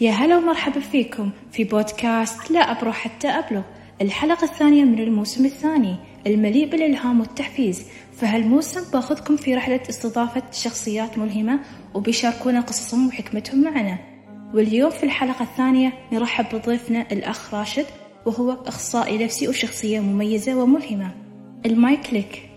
يا هلا ومرحبا فيكم في بودكاست لا أبرح حتى أبلغ. الحلقة الثانية من الموسم الثاني المليء بالإلهام والتحفيز. فهالموسم باخذكم في رحلة استضافة شخصيات ملهمة وبيشاركونا قصصهم وحكمتهم معنا؟ واليوم في الحلقة الثانية نرحب بضيفنا الأخ راشد وهو أخصائي نفسي وشخصية مميزة وملهمة. المايك لك.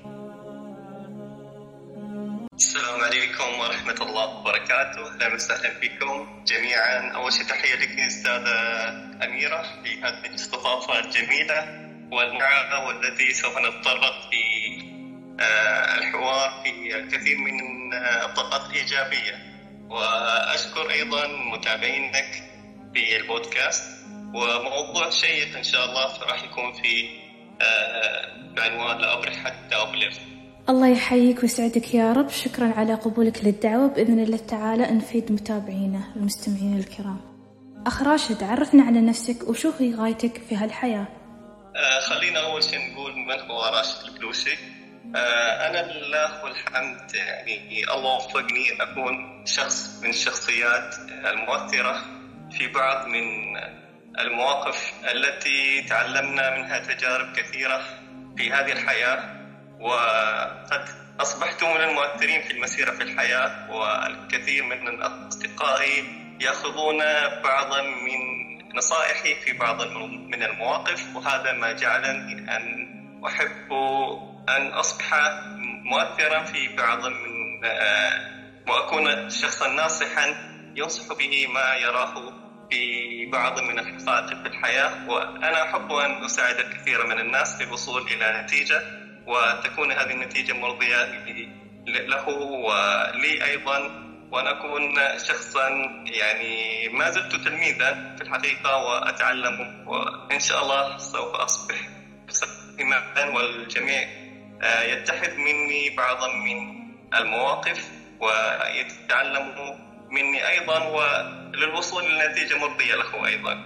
وبركاته. أهلا وسهلا فيكم جميعا. أول شيء تحية لك أستاذة أميرة في هذه الاستضافة الجميلة والمعارضة والتي سوف نتطرق في آه، الحوار في الكثير من الطاقات الإيجابية. وأشكر أيضا متابعينك في البودكاست. وموضوع شيق إن شاء الله راح يكون في آه، بعنوان لا أبرح حتى أبلغ الله يحييك ويسعدك يا رب. شكرا على قبولك للدعوة. بإذن الله تعالى نفيد متابعينا المستمعين الكرام. أخ راشد عرفنا على نفسك وشو هي غايتك في هالحياة. آه خلينا أول شيء نقول من هو راشد البلوشي؟ آه أنا لله والحمد يعني الله وفقني أكون شخص من الشخصيات المؤثرة في بعض من المواقف التي تعلمنا منها تجارب كثيرة في هذه الحياة. وقد أصبحت من المؤثرين في المسيرة في الحياة والكثير من أصدقائي يأخذون بعضا من نصائحي في بعض من المواقف وهذا ما جعلني أن أحب أن أصبح مؤثرا في بعض من وأكون شخصا ناصحا ينصح به ما يراه في بعض من الحقائق في الحياة. وأنا أحب أن أساعد الكثير من الناس في الوصول إلى نتيجة. وتكون هذه النتيجة مرضية له ولي أيضا وأن أكون شخصا يعني ما زلت تلميذا في الحقيقة وأتعلم وإن شاء الله سوف أصبح إماما والجميع آه، يتحد مني بعضا من المواقف ويتعلموا مني أيضا وللوصول لنتيجة مرضية له أيضا.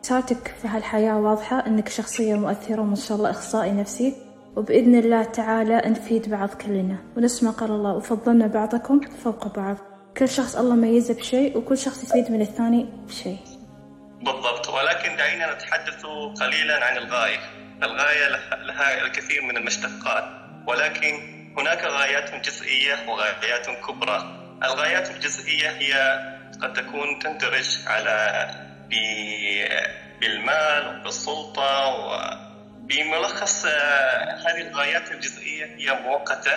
رسالتك في هالحياة واضحة؟ أنك شخصية مؤثرة وما شاء الله إخصائي نفسي؟ وبإذن الله تعالى نفيد بعض كلنا. ونفس ما قال الله. وفضلنا بعضكم فوق بعض. كل شخص الله ميزه بشيء وكل شخص يفيد من الثاني بشيء. بالضبط. ولكن دعينا نتحدث قليلا عن الغاية. الغاية لها الكثير من المشتقات. ولكن هناك غايات جزئية وغايات كبرى. الغايات الجزئية هي قد تكون تندرج على بالمال وبالسلطة وبملخص آه، هذه الغايات الجزئية هي مؤقتة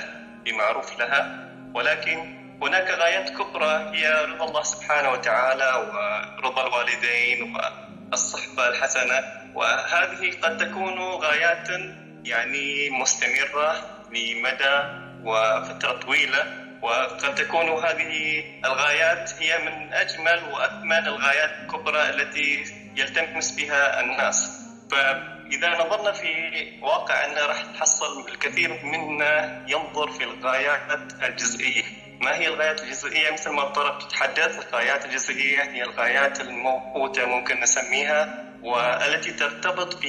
بمعروف لها ولكن هناك غايات كبرى هي رضا الله سبحانه وتعالى ورضا الوالدين والصحبة الحسنة. وهذه قد تكون غايات يعني مستمرة لمدى وفترة طويلة وقد تكون هذه الغايات هي من أجمل وأثمن الغايات الكبرى التي يلتمس بها الناس. فإذا نظرنا في واقعنا راح نحصل الكثير منا ينظر في الغايات الجزئية. ما هي الغايات الجزئية؟ مثل ما طرق تتحدث الغايات الجزئية هي الغايات الموقوتة ممكن نسميها والتي ترتبط ب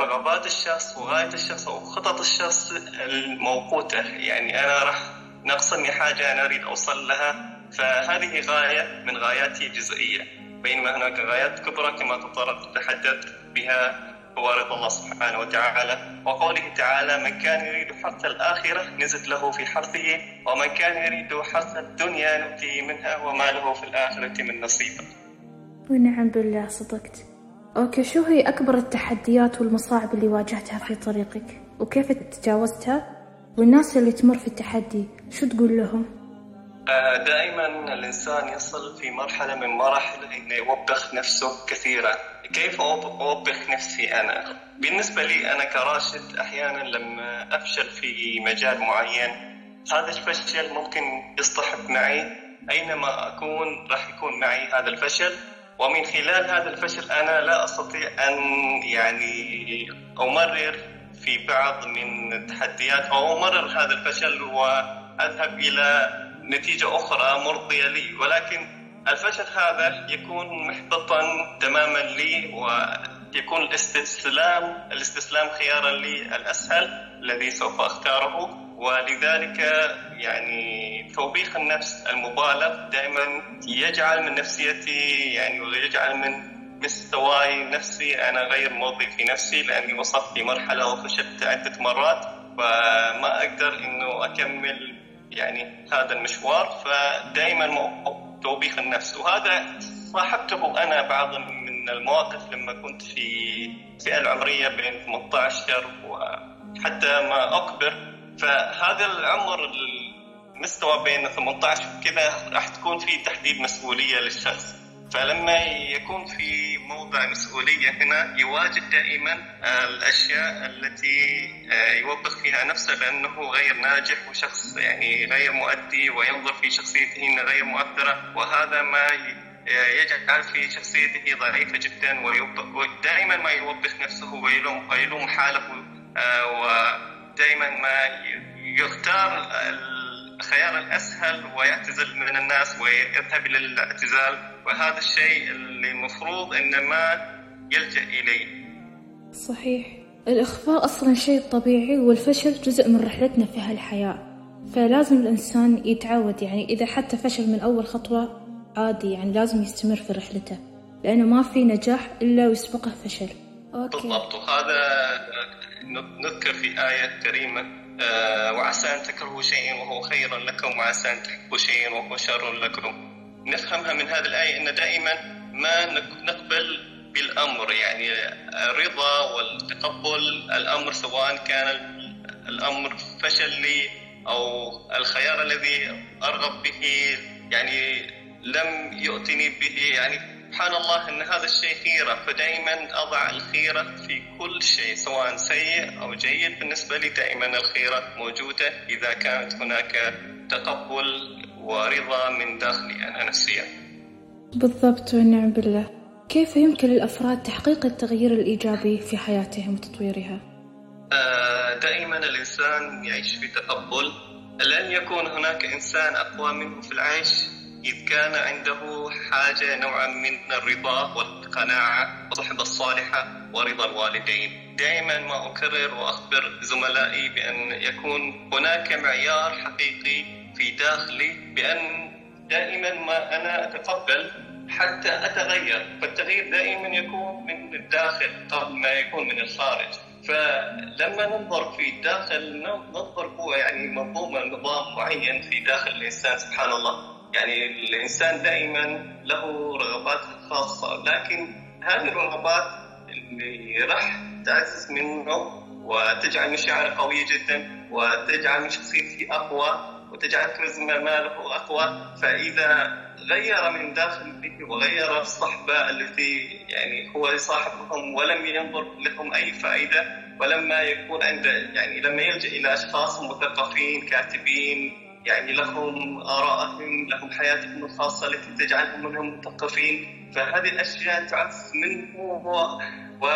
رغبات الشخص وغاية الشخص أو خطط الشخص الموقوتة. يعني أنا راح ناقصني حاجة أنا أريد أوصل لها فهذه غاية من غاياتي الجزئية. بينما هناك غايات كبرى كما تطرق تحدث بها رضا الله سبحانه وتعالى. وقوله تعالى من كان يريد حرث الآخرة نزد له في حرثه ومن كان يريد حرث الدنيا نؤتيه منها وما له في الآخرة من نصيب. ونعم بالله صدقت. أوكي شو هي أكبر التحديات والمصاعب اللي واجهتها في طريقك؟ وكيف تجاوزتها والناس اللي تمر في التحدي شو تقول لهم؟ آه، دائما الإنسان يصل في مرحلة من مراحل أنه يوبخ نفسه كثيرا كيف أوبخ نفسي أنا؟ بالنسبة لي أنا كراشد أحيانا لما أفشل في مجال معين هذا الفشل ممكن يصطحب معي أينما أكون راح يكون معي هذا الفشل ومن خلال هذا الفشل أنا لا أستطيع أن يعني أمرر في بعض من التحديات أو أمرر هذا الفشل وأذهب إلى نتيجة أخرى مرضية لي. ولكن الفشل هذا يكون محبطا تماما لي ويكون الاستسلام الاستسلام خيارا لي الأسهل الذي سوف أختاره. ولذلك يعني توبيخ النفس المبالغ دائما يجعل من نفسيتي يعني ويجعل من مستواي النفسي أنا غير مرضي في نفسي لأني وصلت في مرحلة وفشلت عدة مرات فما أقدر إنه أكمل يعني هذا المشوار فدائما توبيخ النفس. وهذا صاحبته أنا بعض من المواقف لما كنت في الفئه العمرية بين 18 وحتى ما أكبر. فهذا العمر المستوى بين 18 وكذا راح تكون في تحديد مسؤولية للشخص. فلما يكون في موضع مسؤولية هنا يواجه دائما الأشياء التي آه، يوبخ فيها نفسه بأنه غير ناجح وشخص يعني غير مؤدي وينظر في شخصيته أنها غير مؤثرة. وهذا ما يجعل في شخصيته ضعيفة جدا ودائما ما يوبخ نفسه ويلوم ويلوم حاله آه، ودائما ما يختار الخيار الأسهل ويعتزل من الناس ويذهب إلى الاعتزال. وهذا الشيء اللي المفروض إن ما يلجأ إليه. صحيح. الإخفاء أصلا شيء طبيعي والفشل جزء من رحلتنا في هالحياة. فلازم الإنسان يتعود يعني إذا حتى فشل من أول خطوة عادي يعني لازم يستمر في رحلته لأنه ما في نجاح إلا ويسبقه فشل. أوكي. بالضبط. وهذا نذكر في آية كريمة آه، وعسى أن تكرهوا شيئا وهو خير لكم وعسى أن تحبوا شيئا وهو شر لكم. نفهمها من هذه الآية أن دائما ما نقبل بالأمر يعني الرضا والتقبل الأمر سواء كان الأمر فشل لي أو الخيار الذي أرغب به يعني لم يؤتني به يعني سبحان الله إن هذا الشيء خيرة فدائما أضع الخيرة في كل شيء سواء سيء أو جيد بالنسبة لي دائما الخيرة موجودة إذا كانت هناك تقبل ورضا من داخلي أنا نفسيا. بالضبط والنعم بالله. كيف يمكن للأفراد تحقيق التغيير الإيجابي في حياتهم وتطويرها؟ آه، دائما الإنسان يعيش في تقبل لن يكون هناك إنسان أقوى منه في العيش إذ كان عنده حاجة نوعا من الرضا والقناعة والصحبة الصالحة ورضا الوالدين دائما ما أكرر وأخبر زملائي بأن يكون هناك معيار حقيقي في داخلي بأن دائما ما أنا أتقبل حتى أتغير فالتغيير دائما يكون من الداخل قبل ما يكون من الخارج. فلما ننظر في الداخل ننظر هو يعني منظومة نظام معين في داخل الإنسان سبحان الله. يعني الإنسان دائما له رغبات خاصة لكن هذه الرغبات اللي راح تعزز منه وتجعل مشاعره قوية جدا وتجعل من شخصيته أقوى وتجعل ماله أقوى فإذا غير من داخله وغير الصحبة التي يعني هو يصاحبهم ولم ينظر لهم أي فائدة ولما يكون عنده يعني لما يلجأ إلى أشخاص مثقفين كاتبين يعني لهم آراءهم لهم حياتهم الخاصة التي تجعلهم منهم مثقفين فهذه الأشياء تعزز منه و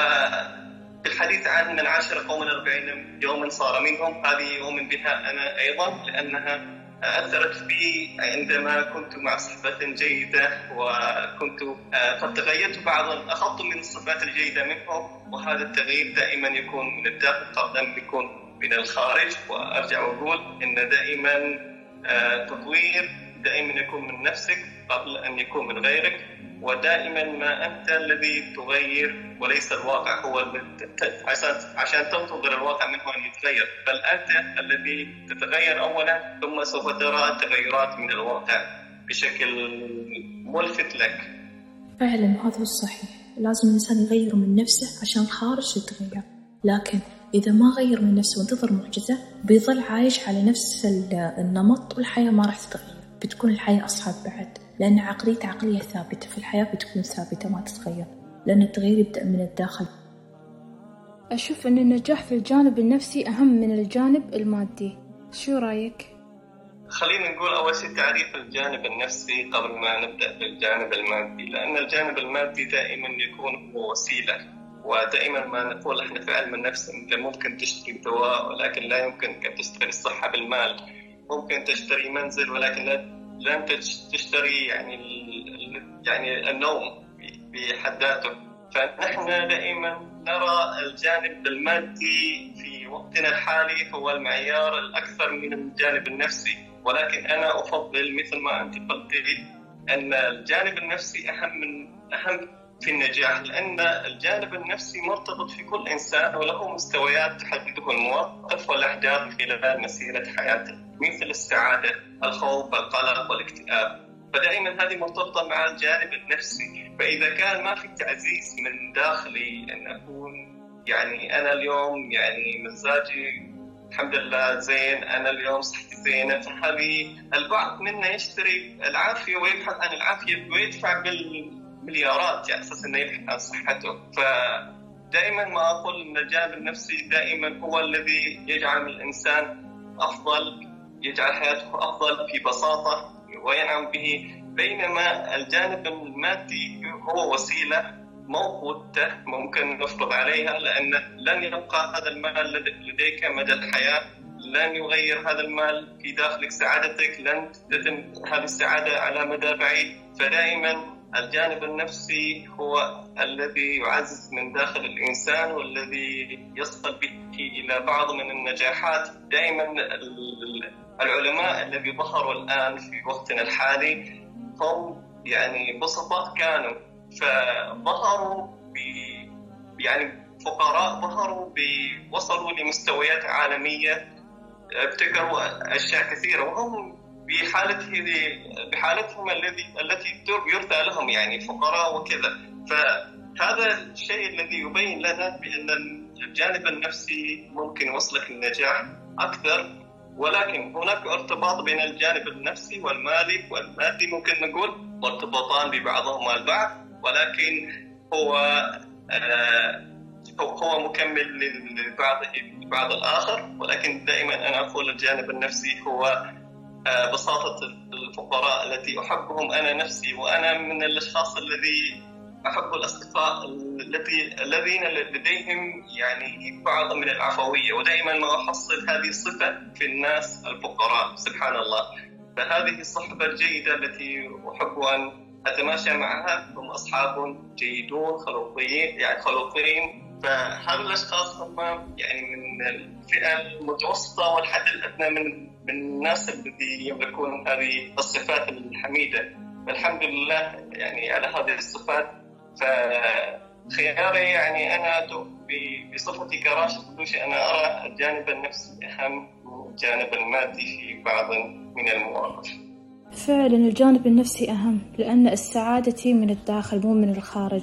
الحديث عن من عاشر قوما أربعين يوما صار منهم هذه يؤمن بها أنا أيضا لأنها أثرت في عندما كنت مع صحبة جيدة وكنت آه، قد تغيرت بعضا أخذت من الصفات الجيدة منهم وهذا التغيير دائما يكون من الداخل قبل أن يكون من الخارج وأرجع وأقول إن دائما تطوير دائما يكون من نفسك قبل أن يكون من غيرك. ودائما ما أنت الذي تغير وليس الواقع هو عشان عشان تنتظر الواقع منه أن يتغير. بل أنت الذي تتغير أولا ثم سوف ترى التغيرات من الواقع بشكل ملفت لك. فعلا هذا هو الصحيح لازم الإنسان يغير من نفسه عشان الخارج يتغير. لكن إذا ما غير من نفسه وانتظر معجزة بيظل عايش على نفس النمط والحياة ما راح تتغير. بتكون الحياة أصعب بعد. لأن عقليته عقلية ثابتة في الحياة بتكون ثابتة ما تتغير لأن التغيير يبدأ من الداخل. أشوف أن النجاح في الجانب النفسي أهم من الجانب المادي. شو رأيك؟ خلينا نقول أول شيء تعريف الجانب النفسي قبل ما نبدأ بالجانب المادي لأن الجانب المادي دائما يكون هو وسيلة ودائما ما نقول إحنا في علم النفس أنت ممكن تشتري دواء ولكن لا يمكن أن تشتري الصحة بالمال. ممكن تشتري منزل ولكن لن تشتري يعني يعني النوم بحد ذاته. فنحن دائما نرى الجانب المادي في وقتنا الحالي هو المعيار الأكثر من الجانب النفسي. ولكن أنا أفضل مثل ما أنت قلتي أن الجانب النفسي أهم من أهم في النجاح لأن الجانب النفسي مرتبط في كل إنسان وله مستويات تحدده الموظف والأحداث خلال مسيرة حياته. مثل السعادة الخوف القلق والاكتئاب. فدائما هذه مرتبطة مع الجانب النفسي. فإذا كان ما في تعزيز من داخلي أن أكون يعني أنا اليوم يعني مزاجي الحمد لله زين أنا اليوم صحتي زينة فهذه البعض منا يشتري العافية ويبحث عن العافية ويدفع بالمليارات على أساس أنه يبحث عن صحته. فدائما ما أقول أن الجانب النفسي دائما هو الذي يجعل الإنسان أفضل. يجعل حياته أفضل في بساطة وينعم به. بينما الجانب المادي هو وسيلة موقوتة ممكن نفرض عليها لأن لن يبقى هذا المال لديك مدى الحياة لن يغير هذا المال في داخلك سعادتك لن تتم هذه السعادة على مدى بعيد. فدائما الجانب النفسي هو الذي يعزز من داخل الإنسان والذي يصل به إلى بعض من النجاحات. دائما العلماء الذي ظهروا الآن في وقتنا الحالي هم يعني بسطاء كانوا. فظهروا ب يعني فقراء ظهروا وصلوا لمستويات عالمية ابتكروا أشياء كثيرة وهم بحالته بحالتهم الذي التي يرثى لهم يعني فقراء وكذا. فهذا الشيء الذي يبين لنا بأن الجانب النفسي ممكن يوصلك للنجاح أكثر. ولكن هناك ارتباط بين الجانب النفسي والمالي والمادي. ممكن نقول مرتبطان ببعضهما البعض. ولكن هو آه هو مكمل لبعضه بعض الآخر. ولكن دائما أنا أقول الجانب النفسي هو آه بساطة الفقراء التي أحبهم أنا نفسي وأنا من الأشخاص الذي أحب الأصدقاء الذي الذين لديهم يعني بعض من العفوية. ودائما ما أحصل هذه الصفة في الناس الفقراء سبحان الله. فهذه الصحبة الجيدة التي أحب أن أتماشى معها هم أصحاب جيدون خلوقيين يعني خلوقين فهذا الأشخاص هم يعني من الفئة المتوسطة والحد الأدنى من من الناس الذي يملكون هذه الصفات الحميدة؟ فالحمد لله يعني على هذه الصفات. فخياري يعني أنا بصفتي كراشد بلوشي أنا أرى الجانب النفسي اهم من الجانب المادي في بعض من المواقف. فعلا الجانب النفسي أهم لأن السعادة من الداخل مو من الخارج.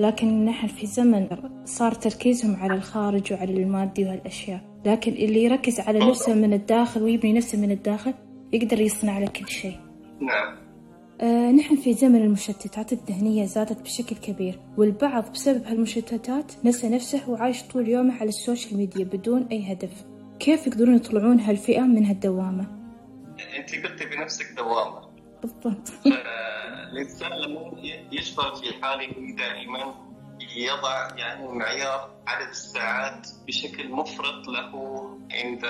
لكن نحن في زمن صار تركيزهم على الخارج وعلى المادي وهالأشياء لكن اللي يركز على نفسه من الداخل ويبني نفسه من الداخل يقدر يصنع له كل شيء. نعم. آه نحن في زمن المشتتات الذهنية زادت بشكل كبير والبعض بسبب هالمشتتات نسى نفسه وعايش طول يومه على ال social media بدون أي هدف. كيف يقدرون يطلعون هالفئة من هالدوامة؟ أنت قلتي بنفسك دوامة. بالضبط. الإنسان لما يشتغل في حاله دائما يضع يعني معيار عدد الساعات بشكل مفرط له عند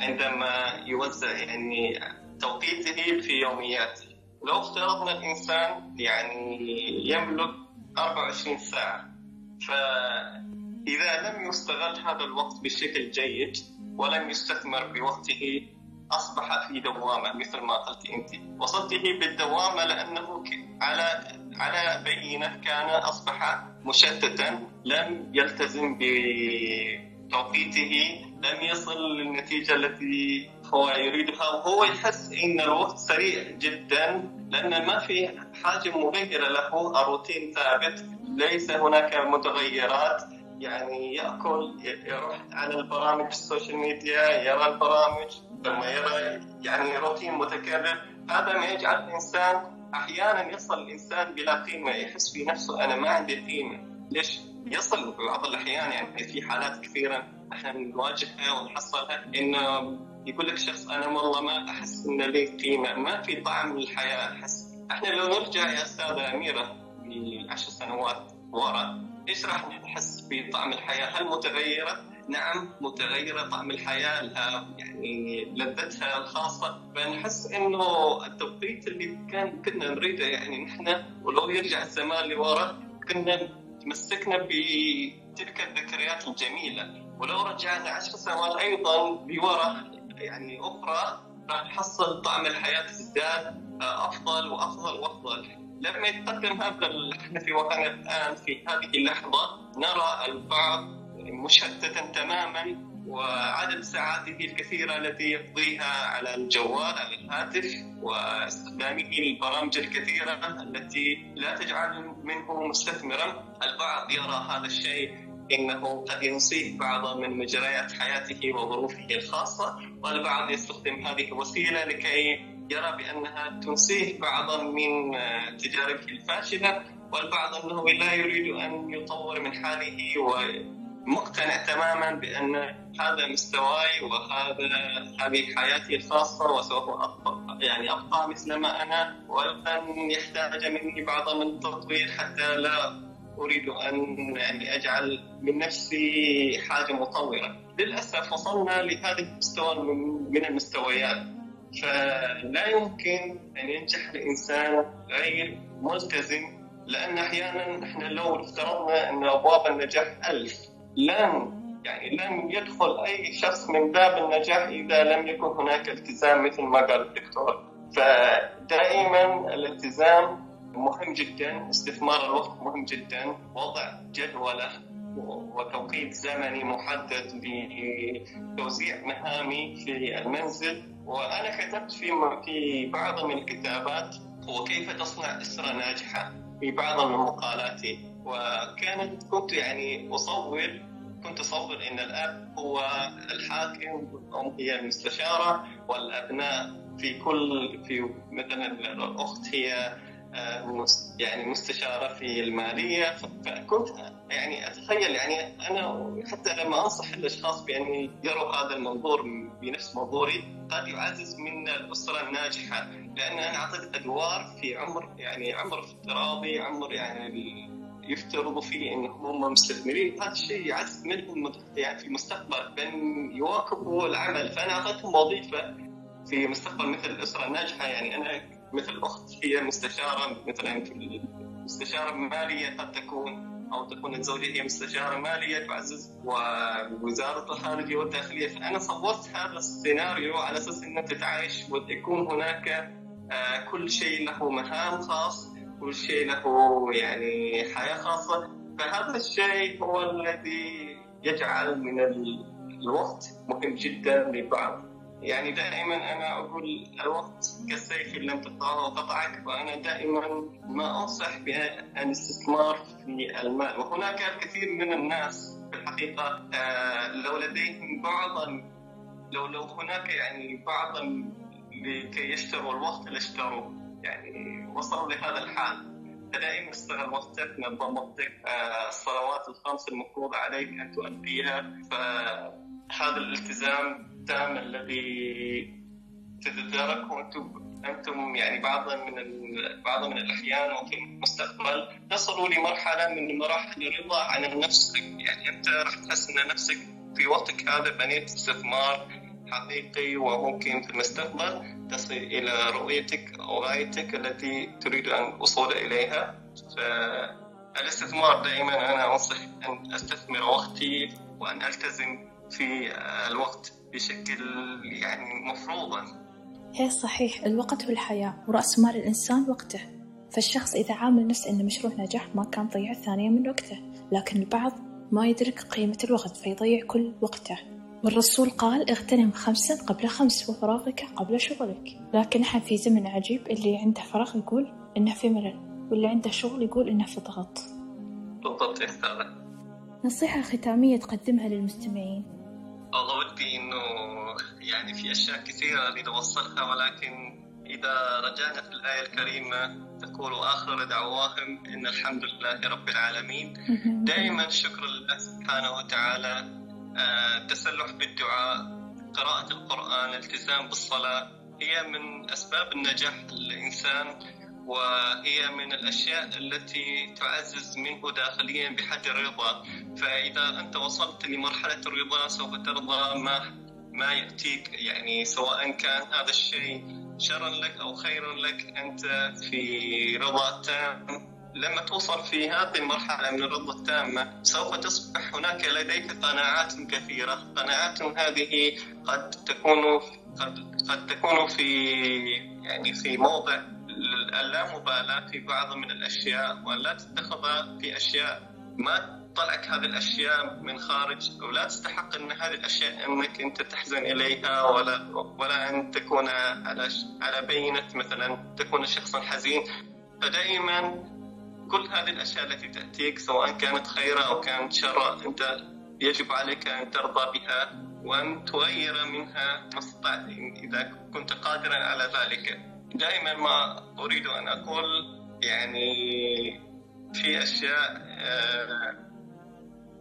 عندما يوزع يعني توقيته في يومياته لو افترضنا الإنسان يعني يملك 24 ساعة فإذا لم يستغل هذا الوقت بشكل جيد ولم يستثمر بوقته أصبح في دوامة مثل ما قلت أنت. وصلته بالدوامة لأنه على على بينة كان أصبح مشتتا لم يلتزم بتوقيته لم يصل للنتيجة التي هو يريدها. وهو يحس إن الوقت سريع جدا لأن ما في حاجة مغيرة له. الروتين ثابت ليس هناك متغيرات. يعني يأكل يروح على البرامج ال social media يرى البرامج ثم يرى يعني روتين متكرر. هذا ما يجعل الإنسان أحيانا يصل الإنسان بلا قيمة يحس في نفسه أنا ما عندي قيمة. ليش؟ يصل بعض الأحيان يعني في حالات كثيرة إحنا نواجهها ونحصلها إنه يقول لك شخص أنا والله ما أحس إن لي قيمة ما في طعم للحياة أحس. إحنا لو نرجع يا أستاذة أميرة عشر سنوات ورا إيش راح نحس بطعم الحياة؟ هل متغيرة؟ نعم متغيرة طعم الحياة لها يعني لذتها الخاصة فنحس إنه التوقيت اللي كان كنا نريده يعني نحن ولو يرجع الزمان لورا كنا تمسكنا بتلك الذكريات الجميلة ولو رجعنا عشر سنوات أيضا بورا يعني أخرى راح نحصل طعم الحياة ازداد أفضل وأفضل وأفضل لما يتقدم هذا إحنا في وطننا الآن في هذه اللحظة نرى البعض مشتتا تماما وعدد ساعاته الكثيرة التي يقضيها على الجوال على الهاتف واستخدامه للبرامج الكثيرة التي لا تجعل منه مستثمرا. البعض يرى هذا الشيء إنه قد ينسيه بعض من مجريات حياته وظروفه الخاصة والبعض يستخدم هذه الوسيلة لكي يرى بأنها تنسيه بعضا من تجاربه الفاشلة والبعض أنه لا يريد أن يطور من حاله ومقتنع تماما بأن هذا مستواي وهذا هذه حياتي الخاصة وسوف يعني أبقى مثل ما أنا ولن يحتاج مني بعض من التطوير حتى لا أريد أن يعني أجعل من نفسي حاجة مطورة. للأسف وصلنا لهذا المستوى من المستويات. فلا يمكن أن ينجح الإنسان غير ملتزم لأن أحيانا إحنا لو افترضنا أن أبواب النجاح ألف لن يعني لن يدخل أي شخص من باب النجاح إذا لم يكن هناك التزام مثل ما قال الدكتور. فدائما الالتزام مهم جدا استثمار الوقت مهم جدا وضع جدولة وتوقيت زمني محدد لتوزيع مهامي في المنزل. وأنا كتبت في في بعض من الكتابات هو كيف تصنع أسرة ناجحة في بعض من مقالاتي وكانت كنت يعني أصور كنت أصور أن الأب هو الحاكم والأم هي المستشارة والأبناء في كل في مثلا الأخت هي يعني مستشارة في المالية فكنت يعني أتخيل يعني أنا حتى لما أنصح الأشخاص بأن يروا هذا المنظور بنفس منظوري. قد يعزز من الأسرة الناجحة لأن أنا اعطيت أدوار في عمر يعني عمر افتراضي عمر يعني يفترضوا فيه انهم هم مستثمرين. هذا الشيء يعزز منهم يعني في المستقبل بأن يواكبوا العمل. فأنا أعطيتهم وظيفة في مستقبل مثل الأسرة الناجحة. يعني أنا مثل اخت هي مستشارة مثلا مستشاره ماليه قد تكون أو تكون الزوجة هي مستشارة مالية تعزز ووزارة الخارجية والداخلية. فأنا صورت هذا السيناريو على أساس ان تتعايش ويكون هناك آه، كل شيء له مهام خاص كل شيء له يعني حياة خاصة. فهذا الشيء هو الذي يجعل من الوقت مهم جدا للبعض يعني دائما أنا أقول الوقت كالسيف ان لم تقطعه قطعك وأنا دائما ما أنصح بالاستثمار في المال. وهناك الكثير من الناس في الحقيقة آه، لو لديهم بعضا لو لو هناك يعني بعضا لكي يشتروا الوقت لاشتروا يعني وصلوا لهذا الحال. فدائما استغل وقتك نظم وقتك آه، الصلوات الخمس المفروضة عليك أن تؤديها. فهذا الالتزام التام الذي تتداركه أنتم أنتم يعني بعض من بعض من الأحيان وفي المستقبل تصلوا لمرحلة من مراحل الرضا عن النفس يعني أنت راح تحس ان نفسك في وقتك هذا. بنيت استثمار حقيقي وممكن في المستقبل تصل إلى رؤيتك أو غايتك التي تريد أن الوصول إليها. فالاستثمار دائما أنا أنصح أن أستثمر وقتي وأن ألتزم في الوقت بشكل يعني مفروضا. هي صحيح الوقت هو الحياة ورأس مال الإنسان وقته. فالشخص إذا عامل نفسه إنه مشروع نجاح ما كان ضيع ثانية من وقته لكن البعض ما يدرك قيمة الوقت فيضيع كل وقته. والرسول قال اغتنم خمسا قبل خمس وفراغك قبل شغلك. لكن إحنا في زمن عجيب اللي عنده فراغ يقول إنه في ملل واللي عنده شغل يقول إنه في ضغط. بالضبط يا نصيحة ختامية تقدمها للمستمعين. والله ودي إنه يعني في أشياء كثيرة أريد أوصلها ولكن إذا رجعنا في الآية الكريمة تقول آخر دعواهم إن الحمد لله رب العالمين. دائما شكر لله سبحانه وتعالى آه، تسلح بالدعاء قراءة القرآن الالتزام بالصلاة هي من أسباب النجاح للإنسان. وهي من الأشياء التي تعزز منه داخليا بحد الرضا فإذا أنت وصلت لمرحلة الرضا سوف ترضى ما ما يأتيك. يعني سواء كان هذا الشيء شرا لك أو خيرا لك أنت في رضا تام. لما توصل في هذه المرحلة من الرضا التامة سوف تصبح هناك لديك قناعات كثيرة. قناعات هذه قد تكون قد, قد تكون في يعني في موضع اللامبالاة في بعض من الأشياء ولا تتخذها في أشياء ما تطلعك هذه الأشياء من خارج ولا تستحق أن هذه الأشياء أنك أنت تحزن إليها ولا ولا أن تكون على على بينة مثلا تكون شخصا حزين. فدائما كل هذه الأشياء التي تأتيك سواء كانت خيرا أو كانت شرا أنت يجب عليك أن ترضى بها وأن تغير منها ما استطعت إذا كنت قادرا على ذلك. دائما ما أريد أن أقول يعني في أشياء آه،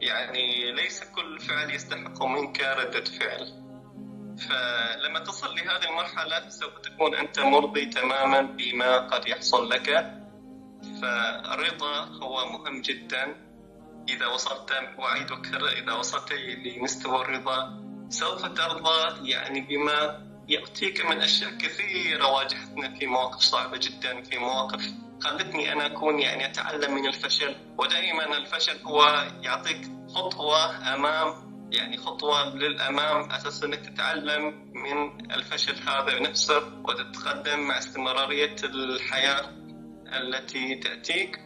يعني ليس كل فعل يستحق منك ردة فعل. فلما تصل لهذه المرحلة سوف تكون أنت مرضي تماما بما قد يحصل لك. فالرضا هو مهم جدا. إذا وصلت وأعيد إذا وصلت لمستوى الرضا سوف ترضى يعني بما يأتيك من أشياء كثيرة واجهتنا في مواقف صعبة جدا في مواقف خلتني أنا أكون يعني أتعلم من الفشل. ودائما الفشل هو يعطيك خطوة أمام يعني خطوة للأمام أساس أنك تتعلم من الفشل هذا نفسه وتتقدم مع استمرارية الحياة التي تأتيك.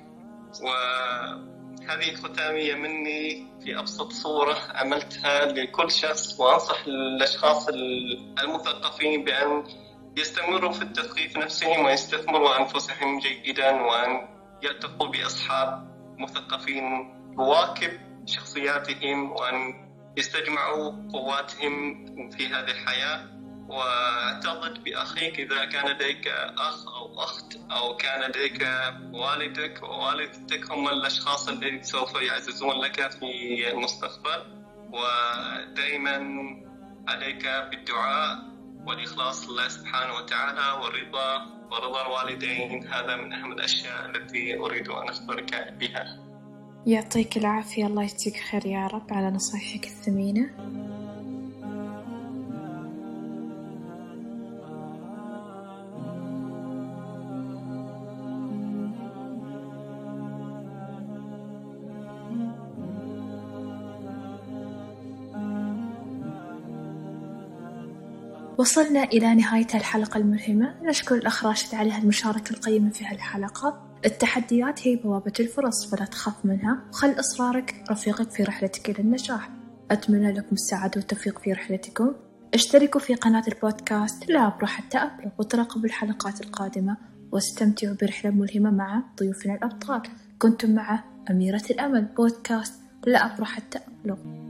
وهذه ختامية مني في أبسط صورة عملتها لكل شخص وأنصح الأشخاص المثقفين بأن يستمروا في التثقيف نفسهم ويستثمروا أنفسهم جيدا وأن يلتقوا بأصحاب مثقفين رواكب شخصياتهم وأن يستجمعوا قواتهم في هذه الحياة. وأعتقد بأخيك إذا كان لديك أخ أو أخت أو كان لديك والدك ووالدتك هم الأشخاص الذين سوف يعززون لك في المستقبل. ودائما عليك بالدعاء والإخلاص لله سبحانه وتعالى والرضا ورضا الوالدين. هذا من أهم الأشياء التي أريد أن أخبرك بها. يعطيك العافية. الله يجزيك خير يا رب على نصايحك الثمينة. وصلنا إلى نهاية الحلقة الملهمة نشكر الأخ راشد على هالمشاركة القيمة في هالحلقة. التحديات هي بوابة الفرص فلا تخاف منها. وخل إصرارك رفيقك في رحلتك إلى النجاح. أتمنى لكم السعادة والتوفيق في رحلتكم. اشتركوا في قناة البودكاست. أبرح حتى أبلغ وتراقبوا الحلقات القادمة. واستمتعوا برحلة ملهمة مع ضيوفنا الأبطال. كنتم مع أميرة الأمل بودكاست. لا أبرح حتى أبلغ.